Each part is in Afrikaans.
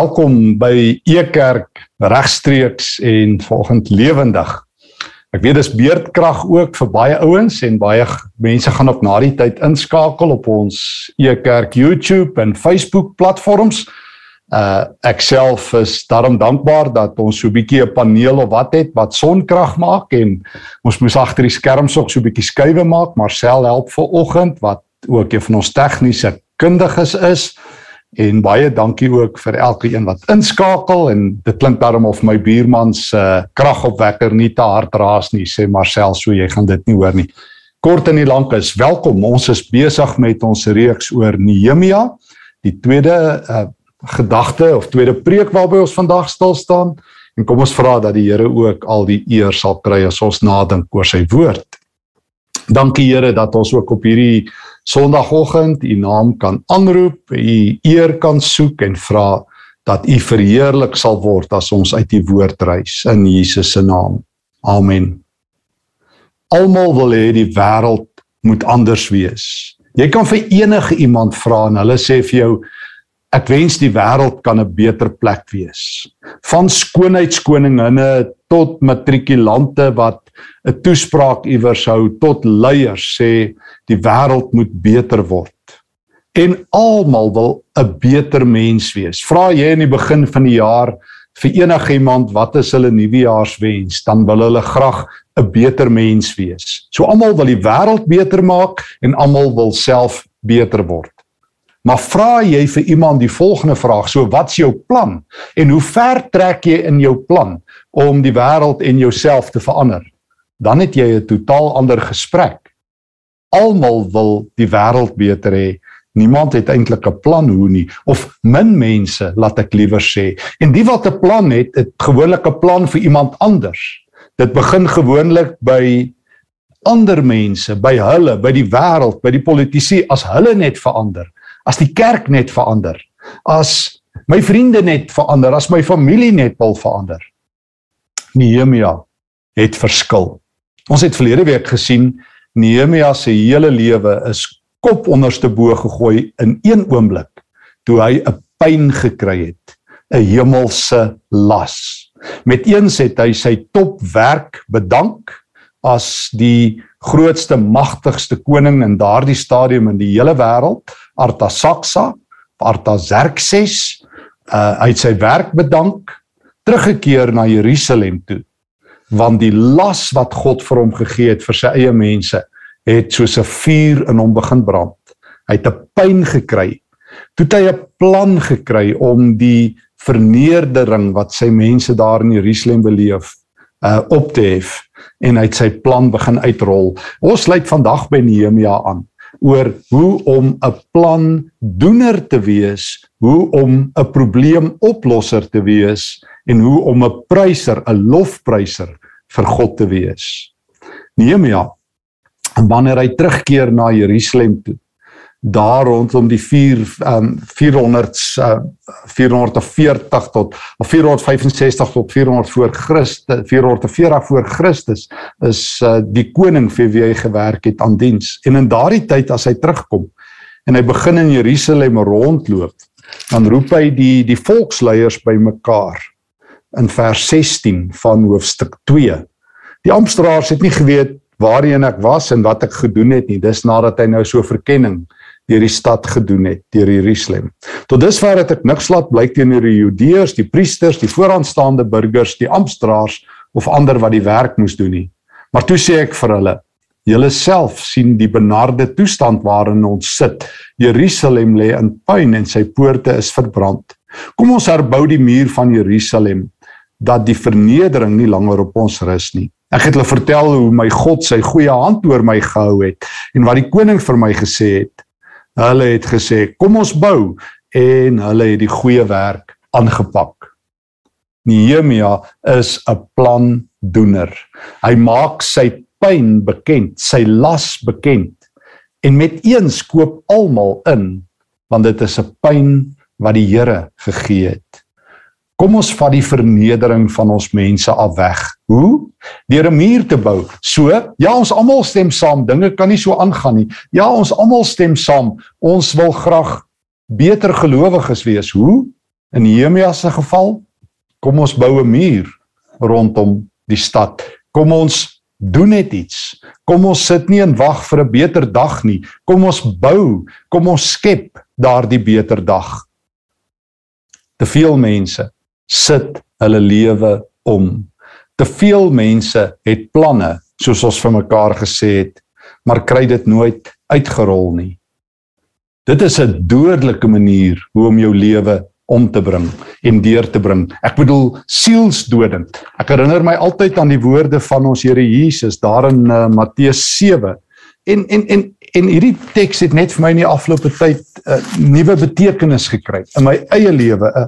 Welkom by Ekerk regstreeks en volgens lewendig. Ek weet dis beerdkrag ook vir baie ouens en baie mense gaan op na die tyd inskakel op ons Ekerk YouTube en Facebook platforms. Uh ek self is daarom dankbaar dat ons so 'n bietjie 'n paneel of wat het wat sonkrag maak en ons moes agter die skerms ook so 'n bietjie skuwe maak. Marcel help vir oggend wat ook een van ons tegniese kundiges is. En baie dankie ook vir elke een wat inskakel en dit klink daarom of my buurman se uh, kragopwekker nie te hard raas nie sê Marcel so jy gaan dit nie hoor nie. Kort en nie lank is welkom. Ons is besig met ons reeks oor Nehemia, die tweede uh, gedagte of tweede preek waarby ons vandag stil staan en kom ons vra dat die Here ook al die eer sal kry as ons nadink oor sy woord. Dankie Here dat ons ook op hierdie Sondagoggend u naam kan aanroep, u eer kan soek en vra dat u verheerlik sal word as ons uit die woord reis in Jesus se naam. Amen. Almal wil hê die wêreld moet anders wees. Jy kan vir enige iemand vra en hulle sê vir jou ek wens die wêreld kan 'n beter plek wees. Van skoonheidskoninginne tot matrikulante wat 'n toespraak iewers hou tot leiers sê die wêreld moet beter word. En almal wil 'n beter mens wees. Vra jy in die begin van die jaar vir enige iemand wat is hulle nuwejaarswens, dan wil hulle graag 'n beter mens wees. So almal wil die wêreld beter maak en almal wil self beter word. Maar vra jy vir iemand die volgende vraag, so wat's jou plan en hoe ver trek jy in jou plan om die wêreld en jouself te verander? Dan het jy 'n totaal ander gesprek. Almal wil die wêreld beter hê. Niemand het eintlik 'n plan hoe nie of min mense laat ek liewer sê. En die wat 'n plan het, het gewoonlik 'n plan vir iemand anders. Dit begin gewoonlik by ander mense, by hulle, by die wêreld, by die politici as hulle net verander, as die kerk net verander, as my vriende net verander, as my familie net wil verander. Nehemia het verskil. Ons het verlede week gesien Nehemia se hele lewe is kop onderste bo gegooi in een oomblik toe hy 'n pyn gekry het, 'n hemelse las. Met eens het hy sy topwerk bedank as die grootste magtigste koning in daardie stadium in die hele wêreld, Artasaksa, Artaxerxes, uh, hy het sy werk bedank, teruggekeer na Jerusalem toe want die las wat God vir hom gegee het vir sy eie mense het soos 'n vuur in hom begin brand. Hy het 'n pyn gekry. Toe het hy 'n plan gekry om die vernedering wat sy mense daar in Jerusalem beleef uh op te hef en hy het sy plan begin uitrol. Ons sluit vandag by Nehemia aan oor hoe om 'n plan doener te wees, hoe om 'n probleemoplosser te wees en hoe om 'n pryser, 'n lofpryser vir God te wees. Nehemia wanneer hy terugkeer na Jerusalem toe daar rondom die 4 um 400 uh, 440 tot of 465 tot 400 voor Christus 440 voor Christus is uh, die koning vir wie hy gewerk het aan diens en in daardie tyd as hy terugkom en hy begin in Jerusalem rondloop dan roep hy die die volksleiers bymekaar in vers 16 van hoofstuk 2. Die amptdraers het nie geweet waarheen ek was en wat ek gedoen het nie. Dis nadat hy nou so verkenning deur die stad gedoen het, deur Jerusalem. Tot dusver het ek niks laat blyk teenoor die Judeërs, die priesters, die vooraanstaande burgers, die amptdraers of ander wat die werk moes doen nie. Maar toe sê ek vir hulle: Julle self sien die benarde toestand waarin ons sit. Jerusalem lê in puin en sy poorte is verbrand. Kom ons herbou die muur van Jerusalem dat die vernedering nie langer op ons rus nie. Ek het hulle vertel hoe my God sy goeie hand oor my gehou het en wat die koning vir my gesê het. Hulle het gesê, "Kom ons bou." En hulle het die goeie werk aangepak. Nehemia is 'n plandoener. Hy maak sy pyn bekend, sy las bekend. En met eens koop almal in want dit is 'n pyn wat die Here gegee het. Kom ons vat die vernedering van ons mense af weg. Hoe? Deur 'n muur te bou. So, ja, ons almal stem saam, dinge kan nie so aangaan nie. Ja, ons almal stem saam. Ons wil graag beter gelowiges wees. Hoe? In Nehemia se geval, kom ons bou 'n muur rondom die stad. Kom ons doen net iets. Kom ons sit nie en wag vir 'n beter dag nie. Kom ons bou, kom ons skep daardie beter dag. Te veel mense sit hulle lewe om. Te veel mense het planne, soos ons vir mekaar gesê het, maar kry dit nooit uitgerol nie. Dit is 'n dodelike manier hoe om jou lewe om te bring en deur te bring. Ek bedoel sielsdodend. Ek herinner my altyd aan die woorde van ons Here Jesus daar in uh, Matteus 7. En en en en hierdie teks het net vir my in die afgelope tyd 'n uh, nuwe betekenis gekry in my eie lewe. Uh,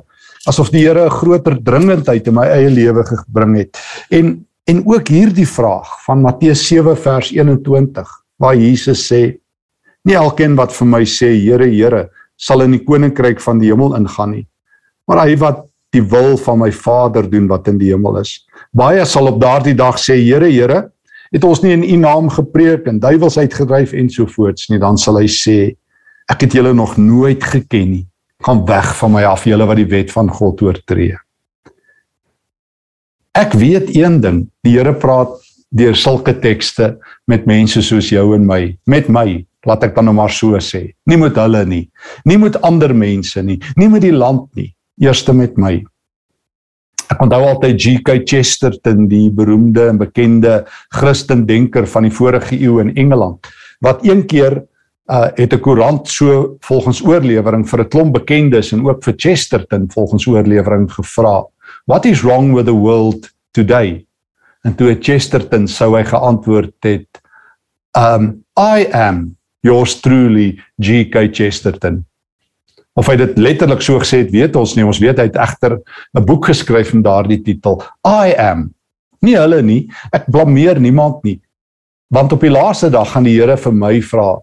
asof die Here 'n groter dringendheid in my eie lewe gebring het. En en ook hierdie vraag van Matteus 7 vers 21 waar Jesus sê: Nie elkeen wat vir my sê Here, Here, sal in die koninkryk van die hemel ingaan nie, maar hy wat die wil van my Vader doen wat in die hemel is. Baie sal op daardie dag sê Here, Here, het ons nie in U naam gepreek en duiwels uitgedryf en so voorts nie, dan sal hy sê ek het julle nog nooit geken nie. Gaan weg van my af julle wat die wet van God oortree. Ek weet een ding, die Here praat deur sulke tekste met mense soos jou en my, met my, laat ek dan nou maar so sê. Nie met hulle nie, nie met ander mense nie, nie met die land nie, eerste met my. Ek onthou altyd G.K. Chesterton, die beroemde en bekende Christendenker van die vorige eeu in Engeland, wat een keer uh het 'n koerant so volgens oorlewering vir 'n klomp bekendes en ook vir Chesterton volgens oorlewering gevra. What is wrong with the world today? En toe Chesterton sou hy geantwoord het, um I am yours truly G.K. Chesterton of hy dit letterlik so gesê het, weet ons nie. Ons weet hy het egter 'n boek geskryf met daardie titel, I am. Nie hulle nie. Ek blameer niemand nie. Want op die laaste dag gaan die Here vir my vra,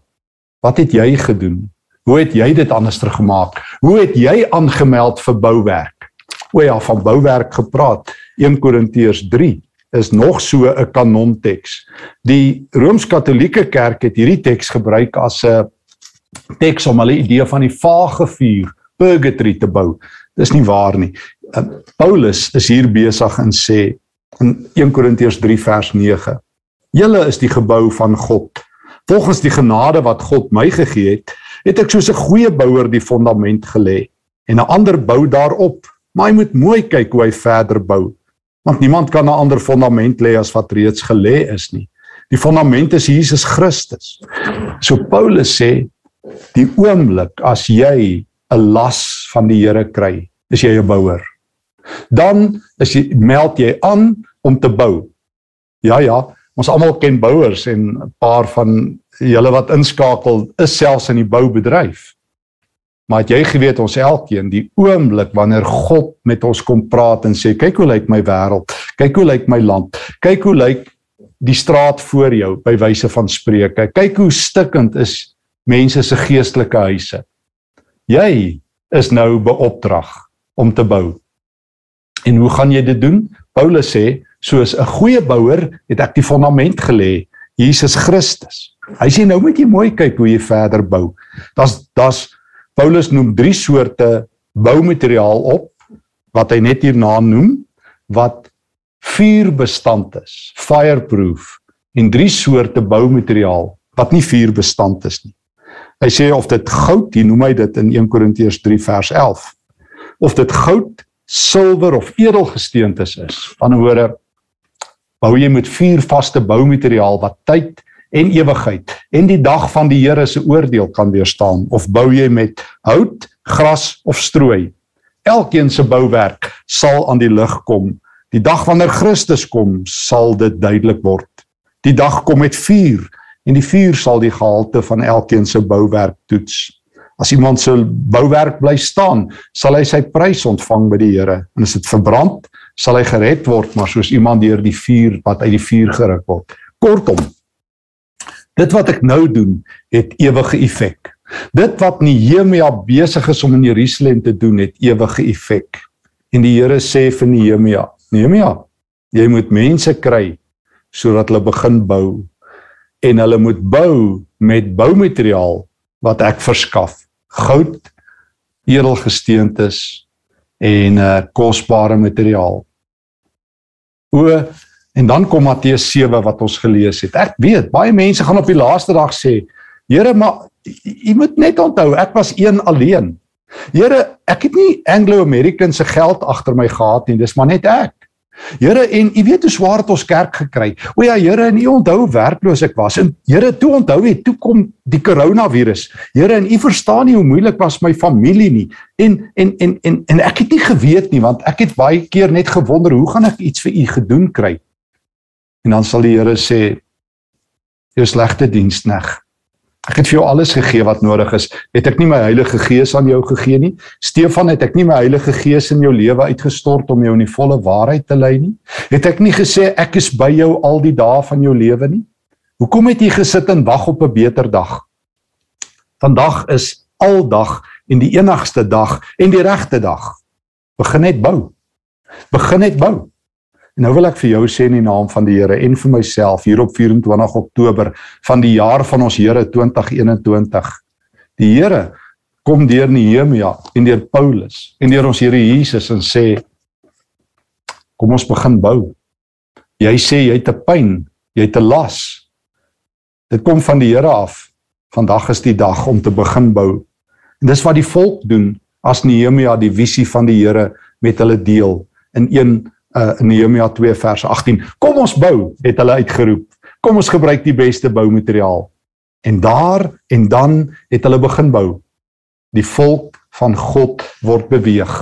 wat het jy gedoen? Hoe het jy dit anders gemaak? Hoe het jy aangemeld vir bouwerk? O ja, van bouwerk gepraat. 1 Korintiërs 3 is nog so 'n kanonteks. Die Rooms-Katolieke Kerk het hierdie teks gebruik as 'n teks om hulle idee van die vage vuur purgatory te bou. Dis nie waar nie. Uh, Paulus is hier besig en sê in 1 Korintiërs 3 vers 9: Julle is die gebou van God. Volgens die genade wat God my gegee het, het ek soos 'n goeie bouer die fondament gelê en 'n ander bou daarop. Maar jy moet mooi kyk hoe hy verder bou, want niemand kan 'n ander fondament lê as wat reeds gelê is nie. Die fondament is Jesus Christus. So Paulus sê die oomblik as jy 'n las van die Here kry, is jy 'n bouer. Dan is jy meld jy aan om te bou. Ja ja, ons almal ken bouers en 'n paar van julle wat inskakel is selfs in die boubedryf. Maar het jy geweet ons elkeen die oomblik wanneer God met ons kom praat en sê kyk hoe lyk my wêreld, kyk hoe lyk my land, kyk hoe lyk die straat voor jou by wyse van spreuke. Kyk hoe stikkend is mense se geestelike huise. Jy is nou beopdrag om te bou. En hoe gaan jy dit doen? Paulus sê, soos 'n goeie bouer het ek die fondament gelê, Jesus Christus. Hy sê nou moet jy mooi kyk hoe jy verder bou. Das das Paulus noem drie soorte boumateriaal op wat hy net hierna noem wat vuurbestand is, fireproof en drie soorte boumateriaal wat nie vuurbestand is nie. Hy sê of dit goud, hier noem hy dit in 1 Korintiërs 3 vers 11. Of dit goud, silwer of edelgesteentes is. Aan die woorde bou jy met vier vaste boumateriaal wat tyd en ewigheid en die dag van die Here se oordeel kan weerstaan of bou jy met hout, gras of strooi. Elkeen se bouwerk sal aan die lig kom. Die dag wanneer Christus kom, sal dit duidelik word. Die dag kom met vuur en die vuur sal die gehalte van elkeen se bouwerk toets. As iemand se bouwerk bly staan, sal hy sy prys ontvang by die Here. En as dit verbrand, sal hy gered word, maar soos iemand deur die vuur wat uit die vuur geruk word. Kortom, dit wat ek nou doen, het ewige effek. Dit wat Nehemia besig is om in Jerusalem te doen, het ewige effek. En die Here sê vir Nehemia: "Nehemia, jy moet mense kry sodat hulle begin bou en hulle moet bou met boumateriaal wat ek verskaf. Goud, edelgesteentes, en uh kosbare materiaal. O en dan kom Matteus 7 wat ons gelees het. Ek weet baie mense gaan op die laaste dag sê, Here, maar jy moet net onthou ek was een alleen. Here, ek het nie Anglo-American se geld agter my gehad nie, dis maar net ek. Here en u weet hoe swaar het ons kerk gekry. O ja, Here, en u onthou werkloos ek was. En Here, toe onthou jy, toe kom die koronavirus. Here, en u verstaan nie hoe moeilik was my familie nie. En en en en en ek het nie geweet nie want ek het baie keer net gewonder hoe gaan ek iets vir u gedoen kry. En dan sal die Here sê: "Jy slegte diensknegt. Ek het vir jou alles gegee wat nodig is. Het ek nie my Heilige Gees aan jou gegee nie? Stefan, het ek nie my Heilige Gees in jou lewe uitgestort om jou in die volle waarheid te lei nie? Het ek nie gesê ek is by jou al die dae van jou lewe nie? Hoekom het jy gesit en wag op 'n beter dag? Vandag is aldag en die enigste dag en die regte dag. Begin net bou. Begin net bou. En nou wil ek vir jou sê in die naam van die Here en vir myself hier op 24 Oktober van die jaar van ons Here 2021. Die Here kom deur Nehemia en deur Paulus en deur ons Here Jesus en sê kom ons begin bou. Jy sê jy het 'n pyn, jy het 'n las. Dit kom van die Here af. Vandag is die dag om te begin bou. En dis wat die volk doen as Nehemia die visie van die Here met hulle deel in 1 uh, Nehemia 2 vers 18. Kom ons bou, het hulle uitgeroep. Kom ons gebruik die beste boumateriaal. En daar en dan het hulle begin bou. Die volk van God word beweeg.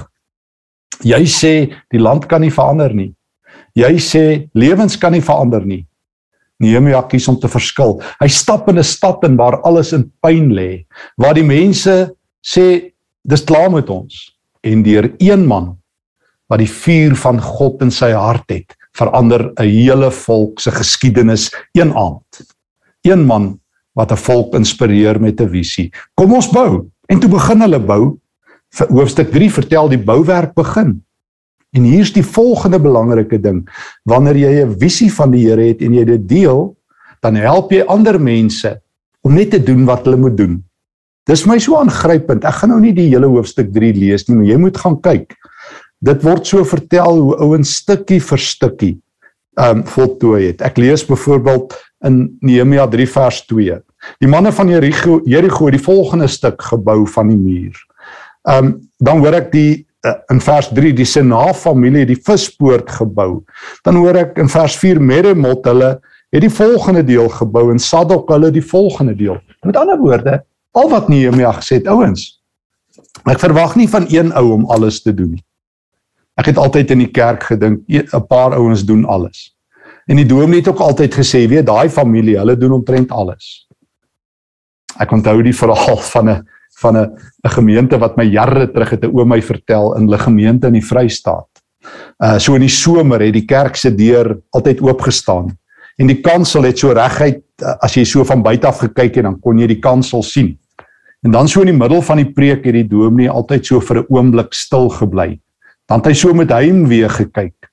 Jy sê die land kan nie verander nie. Jy sê lewens kan nie verander nie. Nehemia kies om te verskil. Hy stap in 'n stad in waar alles in pyn lê, waar die mense sê dis klaar met ons en deur een man wat die vuur van God in sy hart het, verander 'n hele volk se geskiedenis een aand. Een man wat 'n volk inspireer met 'n visie. Kom ons bou. En toe begin hulle bou. Hoofstuk 3 vertel die bouwerk begin. En hier's die volgende belangrike ding. Wanneer jy 'n visie van die Here het en jy dit deel, dan help jy ander mense om net te doen wat hulle moet doen. Dis my so aangrypend. Ek gaan nou nie die hele hoofstuk 3 lees nie, maar jy moet gaan kyk dit word so vertel hoe ouens stukkie vir stukkie um voltooi het. Ek lees byvoorbeeld in Nehemia 3 vers 2. Die manne van Jericho Jericho het die volgende stuk gebou van die muur. Um dan hoor ek die uh, in vers 3 die Sena familie die vispoort gebou. Dan hoor ek in vers 4 Meremot hulle het die volgende deel gebou en Sadok hulle die volgende deel. Met ander woorde, al wat Nehemia gesê het, ouens, ek verwag nie van een ou om alles te doen nie. Ek het altyd in die kerk gedink 'n paar ouens doen alles. En die dominee het ook altyd gesê, weet daai familie, hulle doen omtrent alles. Ek onthou die verhaal van 'n van 'n 'n gemeente wat my jare terug het 'n oom my vertel in 'n gemeente in die Vrystaat. Uh so in die somer het die kerk se deur altyd oop gestaan en die kansel het so reguit uh, as jy so van buite af gekyk het dan kon jy die kansel sien. En dan so in die middel van die preek het die dominee altyd so vir 'n oomblik stil gebly Dan het hy so met heimwee gekyk.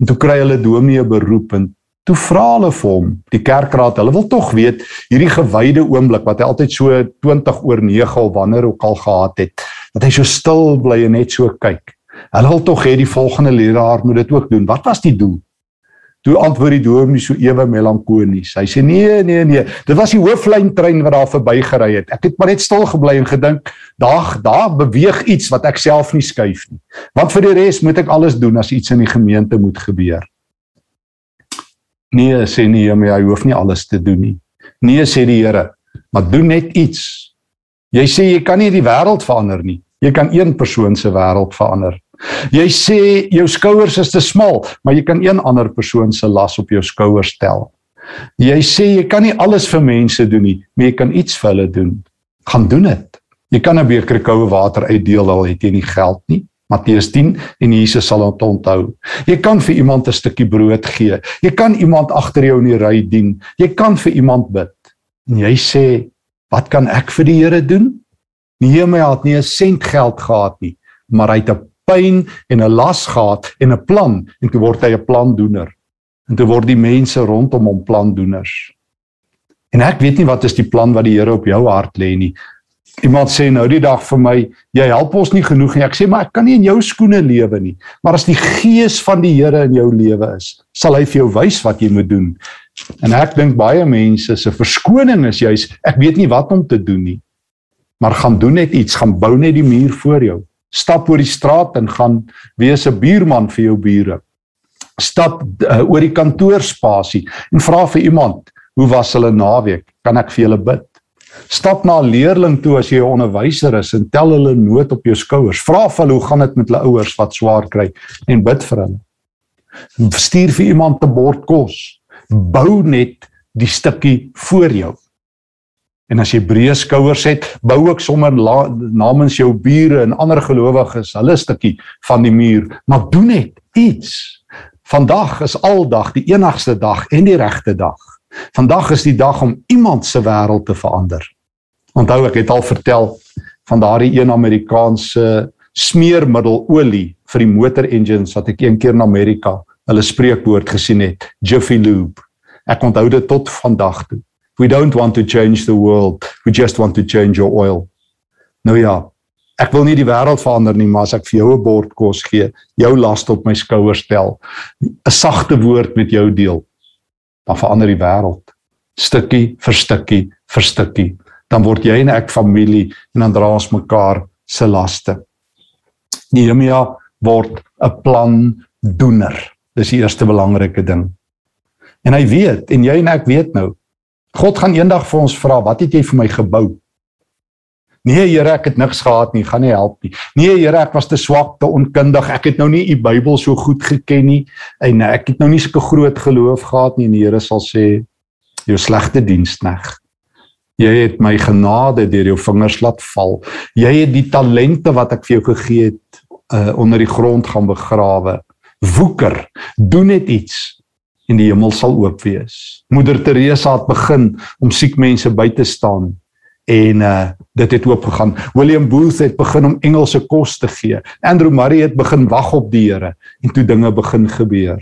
En toe kry hulle dominee beroep en toe vra hulle vir hom, die kerkraad, hulle wil tog weet hierdie gewyde oomblik wat hy altyd so 20 oor 9 of wanneer ook al gehad het, dat hy so stil bly en net so kyk. Hulle wil tog hê die volgende leraar moet dit ook doen. Wat was die doel? Toe antwoord die dominee so ewe melankolies. Hy sê nee, nee, nee. Dit was die hooflyn trein wat daar verbygery het. Ek het maar net stil gebly en gedink, daar daar beweeg iets wat ek self nie skuif nie. Want vir die res moet ek alles doen as iets in die gemeente moet gebeur. Nee, sê nie hom jy hoef nie alles te doen nie. Nee, sê die Here, maar doen net iets. Jy sê jy kan nie die wêreld verander nie. Jy kan een persoon se wêreld verander. Jy sê jou skouers is te smal, maar jy kan een ander persoon se las op jou skouers tel. Jy sê jy kan nie alles vir mense doen nie, maar jy kan iets vir hulle doen. Gaan doen dit. Jy kan 'n beker koue water uitdeel al het jy nie geld nie. Matteus 10 en Jesus sal dit onthou. Jy kan vir iemand 'n stukkie brood gee. Jy kan iemand agter jou in die ry dien. Jy kan vir iemand bid. En jy sê, "Wat kan ek vir die Here doen?" Nehemia het nie 'n sent geld gehad nie, maar hy het 'n pyn en 'n las gehad en 'n plan en toe word hy 'n plandoener. En toe word die mense rondom hom plandoeners. En ek weet nie wat is die plan wat die Here op jou hart lê nie. Iemand sê nou die dag vir my, jy help ons nie genoeg nie. Ek sê maar ek kan nie in jou skoene lewe nie. Maar as die gees van die Here in jou lewe is, sal hy vir jou wys wat jy moet doen. En ek dink baie mense se verskoning is juis ek weet nie wat om te doen nie. Maar gaan doen net iets, gaan bou net die muur voor jou. Stap oor die straat en gaan wees 'n buurman vir jou bure. Stap uh, oor die kantoorspasie en vra vir iemand, hoe was hulle naweek? Kan ek vir julle bid? Stap na 'n leerling toe as jy 'n onderwyser is en tel hulle nood op jou skouers. Vra vir hulle hoe gaan dit met hulle ouers wat swaar kry en bid vir hulle. Stuur vir iemand 'n bord kos. Bou net die stukkie voor jou. En as jy breë skouers het, bou ook sommer namens jou bure en ander gelowiges hulle stukkie van die muur, maar doen net iets. Vandag is aldag die enigste dag en die regte dag. Vandag is die dag om iemand se wêreld te verander. Onthou ek het al vertel van daardie een Amerikaanse smeermiddel olie vir die motor engines wat ek een keer in Amerika hulle spreekwoord gesien het, Jiffy Lube. Ek onthou dit tot vandag toe. We don't want to change the world, we just want to change your oil. Nou ja, ek wil nie die wêreld verander nie, maar as ek vir jou 'n bord kos gee, jou las op my skouers stel, 'n sagte woord met jou deel, dan verander die wêreld. Stukkie vir stukkie vir stukkie. Dan word jy en ek familie en dan dra ons mekaar se laste. Nehemia word 'n plan doener dis die eerste belangrike ding. En hy weet en jy en ek weet nou God gaan eendag vir ons vra wat het jy vir my gebou Nee Here, ek het niks gehad nie, gaan nie help nie. Nee Here, ek was te swak, te onkundig. Ek het nou nie u Bybel so goed geken nie en ek het nou nie sulke groot geloof gehad nie. En die Here sal sê, jou slegte dienskneg. Jy het my genade deur jou vingers laat val. Jy het die talente wat ek vir jou gegee het uh, onder die grond gaan begrawe. Woeker, doen net iets en die hemel sal oop wees. Moeder Teresa het begin om siek mense by te staan en uh dit het oop gegaan. William Booth het begin om Engelse kos te gee. Andrew Murray het begin wag op die Here en toe dinge begin gebeur.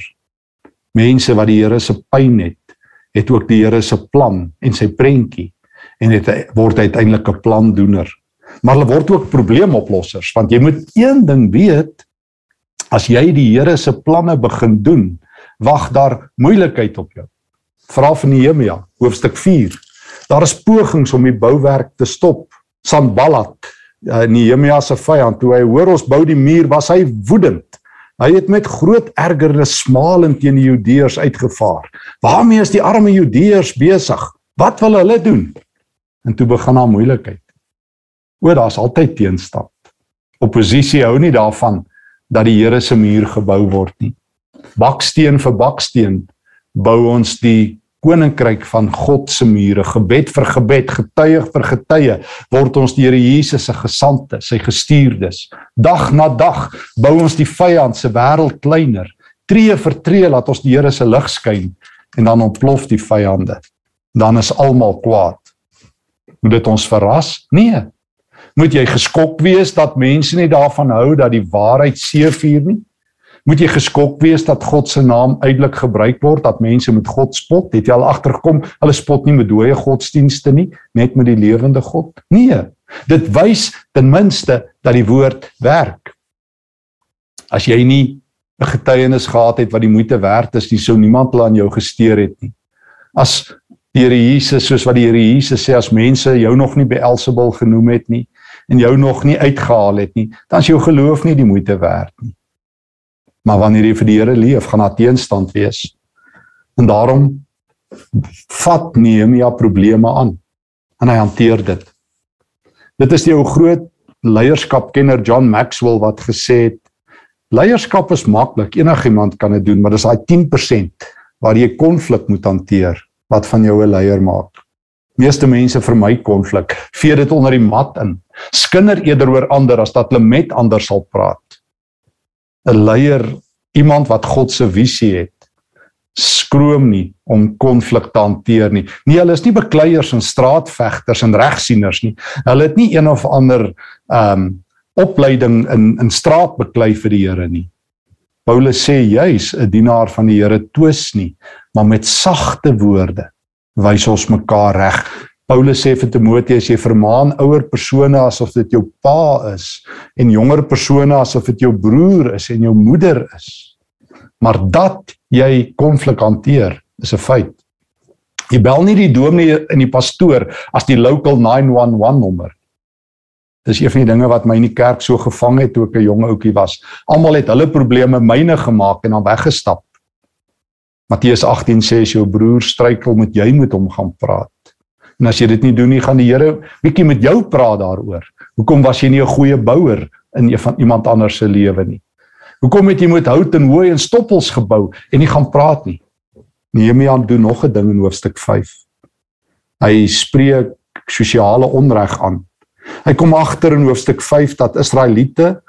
Mense wat die Here se pyn het, het ook die Here se plan en sy prentjie en dit word uiteindelik 'n plandoener. Maar hulle word ook probleemoplossers want jy moet een ding weet as jy die Here se planne begin doen, wag daar moeilikheid op jou. Vra van Nehemia hoofstuk 4 Daar is pogings om die bouwerk te stop. Sanballat, uh, Nehemia se vyand, toe hy hoor ons bou die muur, was hy woedend. Hy het met groot ergernis smalend teen die Judeërs uitgevaar. Waarmee is die arme Judeërs besig? Wat wil hulle doen? En toe begin daar moeilikheid. O, daar's altyd teenstand. Oppositie hou nie daarvan dat die Here se muur gebou word nie. Baksteen vir baksteen bou ons die koninkryk van God se mure, gebed vir gebed, getuie vir getuie, word ons die Here Jesus se gesandte, sy gestuurdes. Dag na dag bou ons die vyand se wêreld kleiner. Tree vir tree laat ons die Here se lig skyn en dan ontplof die vyande. Dan is almal kwaad. Moet dit ons verras? Nee. Moet jy geskok wees dat mense nie daarvan hou dat die waarheid seëvier nie? Moet jy geskok wees dat God se naam uitelik gebruik word dat mense met God spot? Het jy al agtergekom hulle spot nie met dooie godsdienste nie net met die lewende God? Nee. Dit wys ten minste dat die woord werk. As jy nie 'n getuienis gehad het wat die moeite werd is nie sou niemand hulle aan jou gesteer het nie. As die Here Jesus soos wat die Here Jesus sê as mense jou nog nie beelsebul genoem het nie en jou nog nie uitgehaal het nie dan is jou geloof nie die moeite werd nie Maar wanneer jy vir die Here leef, gaan daar teenstand wees. En daarom vat Nehemia probleme aan en hy hanteer dit. Dit is die ou groot leierskapkenner John Maxwell wat gesê het leierskap is maklik, enigiemand kan dit doen, maar dis daai 10% waar jy konflik moet hanteer wat van jou 'n leier maak. Meeste mense vermy konflik, vee dit onder die mat in. Skinder eerder oor ander as dat hulle met ander sal praat. 'n leier, iemand wat God se visie het, skroom nie om konflik te hanteer nie. Nee, hulle is nie bekleiers en straatvegters en regsieners nie. Hulle het nie een of ander ehm um, opleiding in in straatbeklei vir die Here nie. Paulus sê juis 'n dienaar van die Here twis nie, maar met sagte woorde wys ons mekaar reg. Paulus sê vir Timoteus jy vermaan ouer persone asof dit jou pa is en jonger persone asof dit jou broer is en jou moeder is. Maar dat jy konflik hanteer is 'n feit. Jy bel nie die dominee en die pastoor as die local 911 nommer. Dis een van die dinge wat my in die kerk so gevang het toe ek 'n jong ouetjie was. Almal het hulle probleme myne gemaak en dan weggestap. Matteus 18 sê as jou broer struikel, moet jy met hom gaan praat. En as jy dit nie doen nie, gaan die Here bietjie met jou praat daaroor. Hoekom was jy nie 'n goeie bouer in van iemand anders se lewe nie? Hoekom het jy met hout en hooi en stoppels gebou en nie gaan praat nie? Nehemia doen nog 'n ding in hoofstuk 5. Hy spreek sosiale onreg aan. Hy kom agter in hoofstuk 5 dat Israeliete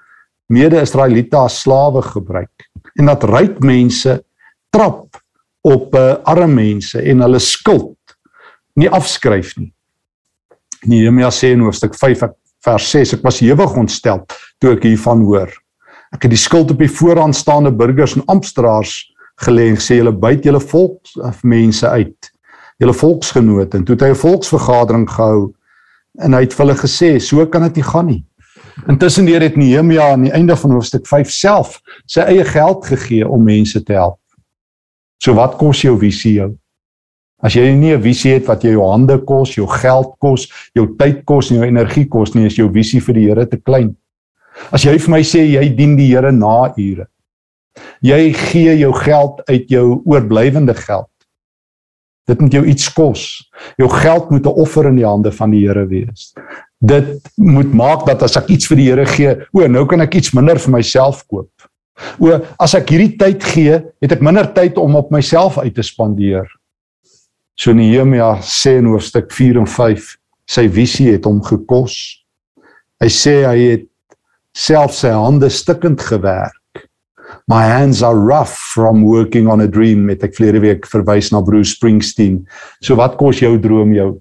mede-Israeliete as slawe gebruik en dat ryk mense trap op uh, arme mense en hulle skuld nie afskryf nie. Nehemia sê in hoofstuk 5 vers 6 ek was hewig ontstel toe ek hiervan hoor. Ek het die skuld op die vooraanstaande burgers en amptenare gelê en sê julle byt julle volk of mense uit. Julle volksgenote en toe het hy 'n volksvergadering gehou en hy het vir hulle gesê so kan dit nie gaan nie. Intussen het Nehemia aan die einde van hoofstuk 5 self sy eie geld gegee om mense te help. So wat kos jou visie jou? As jy nie 'n visie het wat jou hande kos, jou geld kos, jou tyd kos en jou energie kos nie, is jou visie vir die Here te klein. As jy vir my sê jy dien die Here na ure, Jy gee jou geld uit jou oorblywende geld. Dit moet jou iets kos. Jou geld moet 'n offer in die hande van die Here wees. Dit moet maak dat as ek iets vir die Here gee, o, nou kan ek iets minder vir myself koop. O, as ek hierdie tyd gee, het ek minder tyd om op myself uit te spandeer. So Nehemia sê in hoofstuk 4 en 5, sy visie het hom gekos. Hy sê hy het self sy hande stikkend gewerk My hands are rough from working on a dream met ek vlere week verwys na Bruce Springsteen. So wat kos jou droom jou?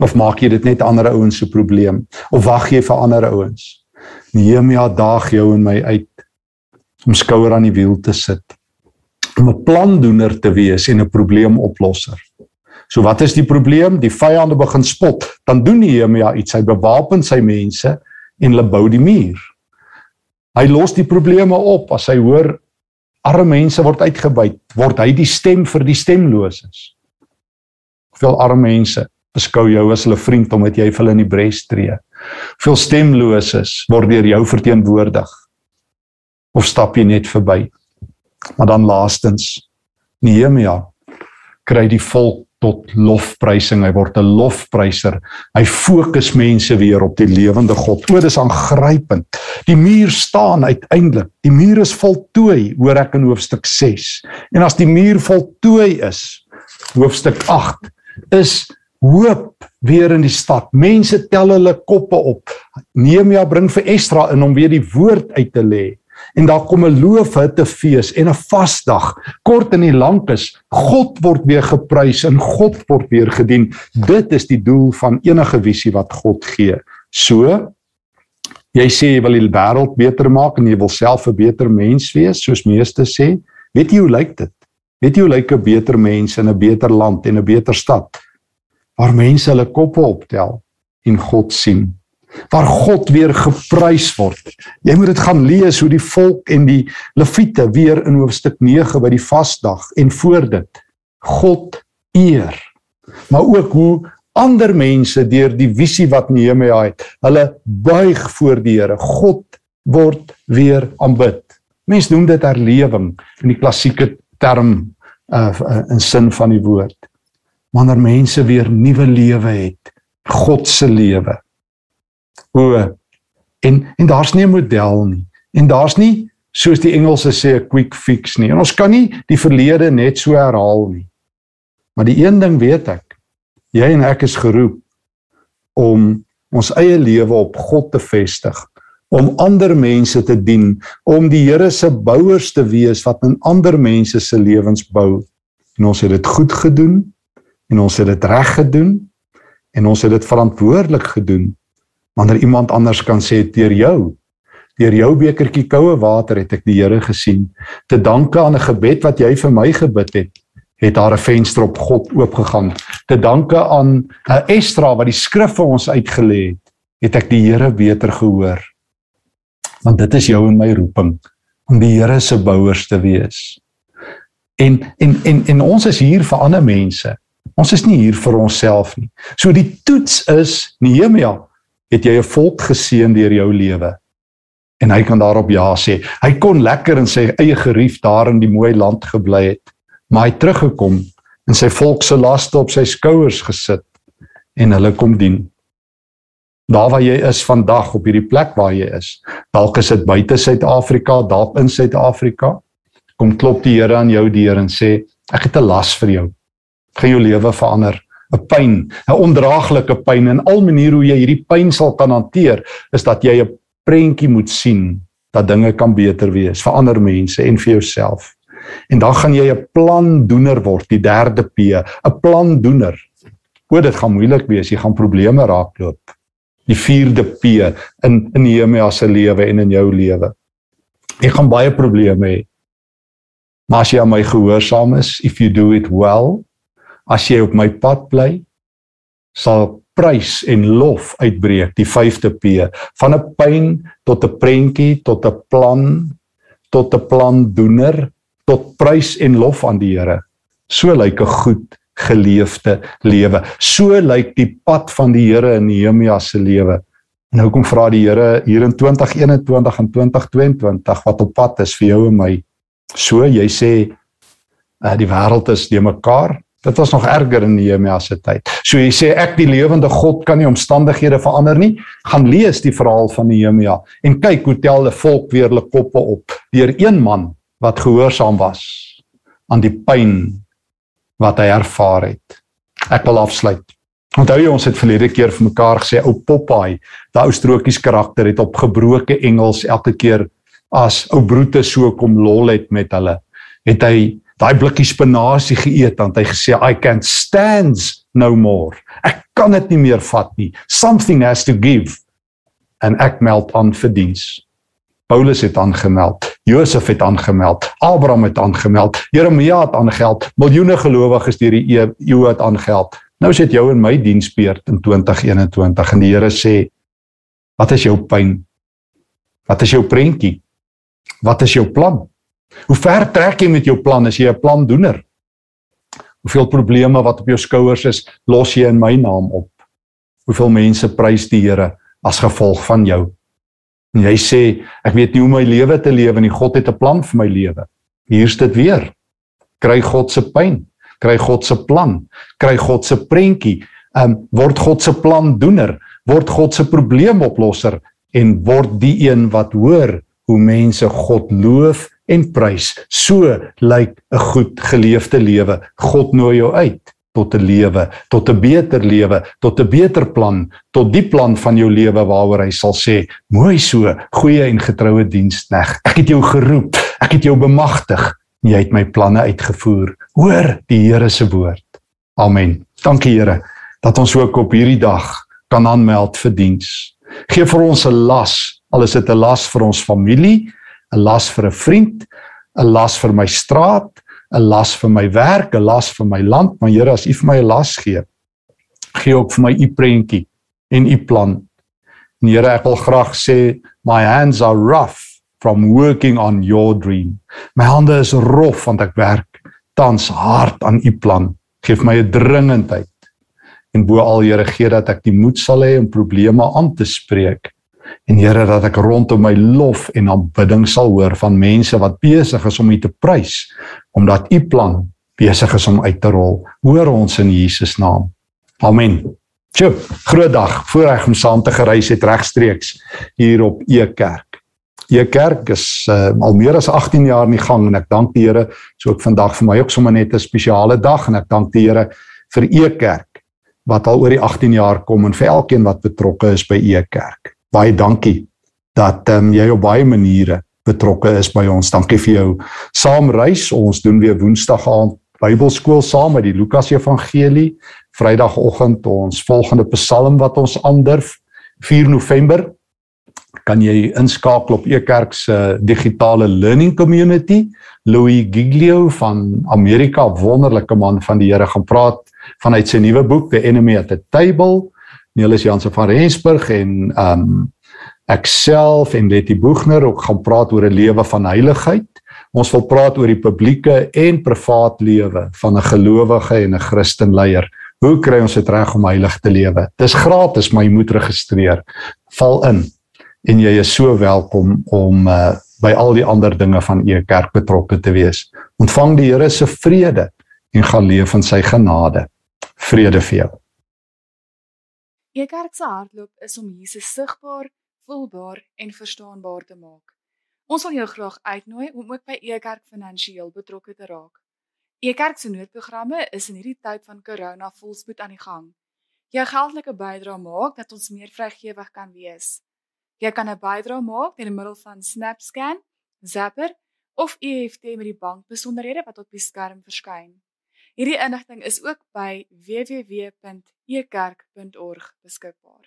Of maak jy dit net ander ouens se probleem? Of wag jy vir ander ouens? Nehemia daag jou en my uit om skouer aan die wiel te sit. Om 'n plandoener te wees en 'n probleemoplosser. So wat is die probleem? Die vyande begin spot. Dan doen Nehemia iets. Hy bewapen sy mense en hulle bou die muur. Hy los die probleme op as hy hoor arme mense word uitgebuit, word hy die stem vir die stemloses. Hoeveel arme mense beskou jou as hulle vriend omdat jy vir hulle in die bres tree? Hoeveel stemloses word deur jou verteenwoordig? Of stap jy net verby? Maar dan laastens Nehemia kry die volk tot lofprysing. Hy word 'n lofpryser. Hy fokus mense weer op die lewende God. O, dis aangrypend. Die muur staan uiteindelik. Die muur is voltooi, hoor ek in hoofstuk 6. En as die muur voltooi is, hoofstuk 8, is hoop weer in die stad. Mense tel hulle koppe op. Nehemia bring vir Esdra in om weer die woord uit te lê en daar kom 'n loofhuttefees en 'n vasdag kort en lank is God word weer geprys en God word weer gedien. Dit is die doel van enige visie wat God gee. So jy sê jy wil die wêreld beter maak en jy wil self 'n beter mens wees soos meeste sê. Weet jy hoe lyk dit? Weet jy hoe lyk 'n beter mens in 'n beter land en 'n beter stad? Waar mense hulle koppe optel en God sien waar God weer geprys word. Jy moet dit gaan lees hoe die volk en die leviete weer in hoofstuk 9 by die vasdag en voor dit God eer. Maar ook hoe ander mense deur die visie wat Nehemia het, hulle buig voor die Here. God word weer aanbid. Mense noem dit herlewing in die klassieke term uh, uh in sin van die woord. Wanneer mense weer nuwe lewe het, God se lewe O. En en daar's nie 'n model nie. En daar's nie soos die Engelse sê 'n quick fix nie. En ons kan nie die verlede net so herhaal nie. Maar die een ding weet ek, jy en ek is geroep om ons eie lewe op God te vestig, om ander mense te dien, om die Here se bouers te wees wat in ander mense se lewens bou. En ons het dit goed gedoen en ons het dit reg gedoen en ons het dit verantwoordelik gedoen wanneer iemand anders kan sê deur jou deur jou bekertjie koue water het ek die Here gesien te danke aan 'n gebed wat jy vir my gebid het het daar 'n venster op God oopgegaan te danke aan 'n Esdra wat die skrif vir ons uitgelê het, het ek die Here beter gehoor. Want dit is jou en my roeping om die Here se bouers te wees. En en en en ons is hier vir ander mense. Ons is nie hier vir onsself nie. So die toets is Nehemia, het jy 'n volk geseën deur jou lewe? En hy kan daarop ja sê. Hy kon lekker in sy eie gerief daar in die mooi land gebly het, maar hy teruggekom en sy volk se laste op sy skouers gesit en hulle kom dien. Daar waar jy is vandag op hierdie plek waar jy is. Dalk is dit buite Suid-Afrika, dalk in Suid-Afrika. Kom klop die Here aan jou deur en sê ek het 'n las vir jou. Gaan jou lewe verander. 'n Pyn, 'n ondraaglike pyn en al maniere hoe jy hierdie pyn sal kan hanteer is dat jy 'n prentjie moet sien dat dinge kan beter wees vir ander mense en vir jouself. En dan gaan jy 'n plandoener word, die derde P, 'n plandoener. O, dit gaan moeilik wees, jy gaan probleme raakloop. Die vierde P in in Nehemia se lewe en in jou lewe. Jy gaan baie probleme hê. Maar as jy aan my gehoorsaam is, if you do it well, as jy op my pad bly, sal prys en lof uitbreek, die vyfde P, van 'n pyn tot 'n prentjie tot 'n plan tot 'n plandoener tot prys en lof aan die Here. So lyk 'n goed geleefde lewe. So lyk die pad van die Here in Nehemia se lewe. Nou kom vra die Here hier in 2021 en 2022 wat op pad is vir jou en my. So jy sê uh, die wêreld is de mekaar. Dit was nog erger in Nehemia se tyd. So jy sê ek die lewende God kan nie omstandighede verander nie. Gaan lees die verhaal van Nehemia en kyk hoe tel hulle volk weer hulle koppe op deur een man wat gehoorsaam was aan die pyn wat hy ervaar het. Ek wil afsluit. Onthou jy ons het verlede keer vir mekaar gesê ou Popeye, daai ou strokies karakter het op gebroke Engels elke keer as ou broete so kom lol het met hulle. Het hy daai blikkie spinasie geëet want hy gesê I can't stand no more. Ek kan dit nie meer vat nie. Something has to give. En ek meld aan vir diens. Paulus het aangemeld, Josef het aangemeld, Abraham het aangemeld, Jeremia het aangeld, miljoene gelowiges deur die eeue het aangeld. Nou sit jou en my diensbeurt in 2021 en die Here sê: "Wat is jou pyn? Wat is jou prentjie? Wat is jou plan? Hoe ver trek jy met jou plan as jy 'n plandoener? Hoeveel probleme wat op jou skouers is, los jy in my naam op? Hoeveel mense prys die Here as gevolg van jou?" En jy sê ek weet nie hoe my lewe te lewe nie. God het 'n plan vir my lewe. Hier's dit weer. Kry God se pyn, kry God se plan, kry God se prentjie. Um, word God se plan doener, word God se probleemoplosser en word die een wat hoor hoe mense God loof en prys. So lyk 'n goed geleefde lewe. God nooi jou uit tot 'n lewe, tot 'n beter lewe, tot 'n beter plan, tot die plan van jou lewe waaroor hy sal sê, mooi so, goeie en getroue diensknegt. Ek het jou geroep, ek het jou bemagtig, jy het my planne uitgevoer. Hoor die Here se woord. Amen. Dankie Here dat ons ook op hierdie dag kan aanmeld vir diens. Geef vir ons 'n las, al is dit 'n las vir ons familie, 'n las vir 'n vriend, 'n las vir my straat, 'n las vir my werk, 'n las vir my land, maar Here, as U vir my 'n las gee, gee ook vir my U prentjie en U plan. En Here, ek wil graag sê my hands are rough from working on your dream. My hande is rof want ek werk tans hard aan U plan. Geef my 'n dringendheid. En bo al Here gee dat ek die moed sal hê om probleme aan te spreek En Here dat ek rondom my lof en aanbidding sal hoor van mense wat besig is om U te prys omdat U plan besig is om uit te rol. Hoor ons in Jesus naam. Amen. Tjoe, groot dag. Voorreg om saam te gereis het regstreeks hier op E Kerk. E Kerk is uh, al meer as 18 jaar in die gang en ek dank die Here so ook vandag vir my ook sommer net 'n spesiale dag en ek dank die Here vir E Kerk wat al oor die 18 jaar kom en vir elkeen wat betrokke is by E Kerk baie dankie dat ehm um, jy op baie maniere betrokke is by ons. Dankie vir jou saamreis. Ons doen weer Woensdag aand Bybelskool saam met die Lukas Evangelie. Vrydagoggend ons volgende Psalm wat ons aandurf 4 November kan jy inskakel op Ekerk se digitale learning community. Louis Giglio van Amerika, wonderlike man van die Here gaan praat vanuit sy nuwe boek The Enemy at the Table. Neelis Jansen van Rensburg en um ek self en Letty Boegner ook gaan praat oor 'n lewe van heiligheid. Ons wil praat oor die publieke en privaat lewe van 'n gelowige en 'n Christen leier. Hoe kry ons dit reg om heilig te lewe? Dis gratis, maar jy moet registreer. Val in en jy is so welkom om uh, by al die ander dinge van u kerk betrokke te wees. Ontvang die Here se vrede en gaan leef in sy genade. Vrede vir jou. U kerk se hardloop is om Jesus sigbaar, voelbaar en verstaanbaar te maak. Ons wil jou graag uitnooi om ook by u kerk finansiëel betrokke te raak. U kerk se noodprogramme is in hierdie tyd van corona volspoed aan die gang. Jou geldelike bydrae maak dat ons meer vrygewig kan wees. Jy kan 'n bydrae maak deur middel van SnapScan, Zapper of EFT met die bankbesonderhede wat op die skerm verskyn. Hierdie inligting is ook by www.ekerk.org beskikbaar.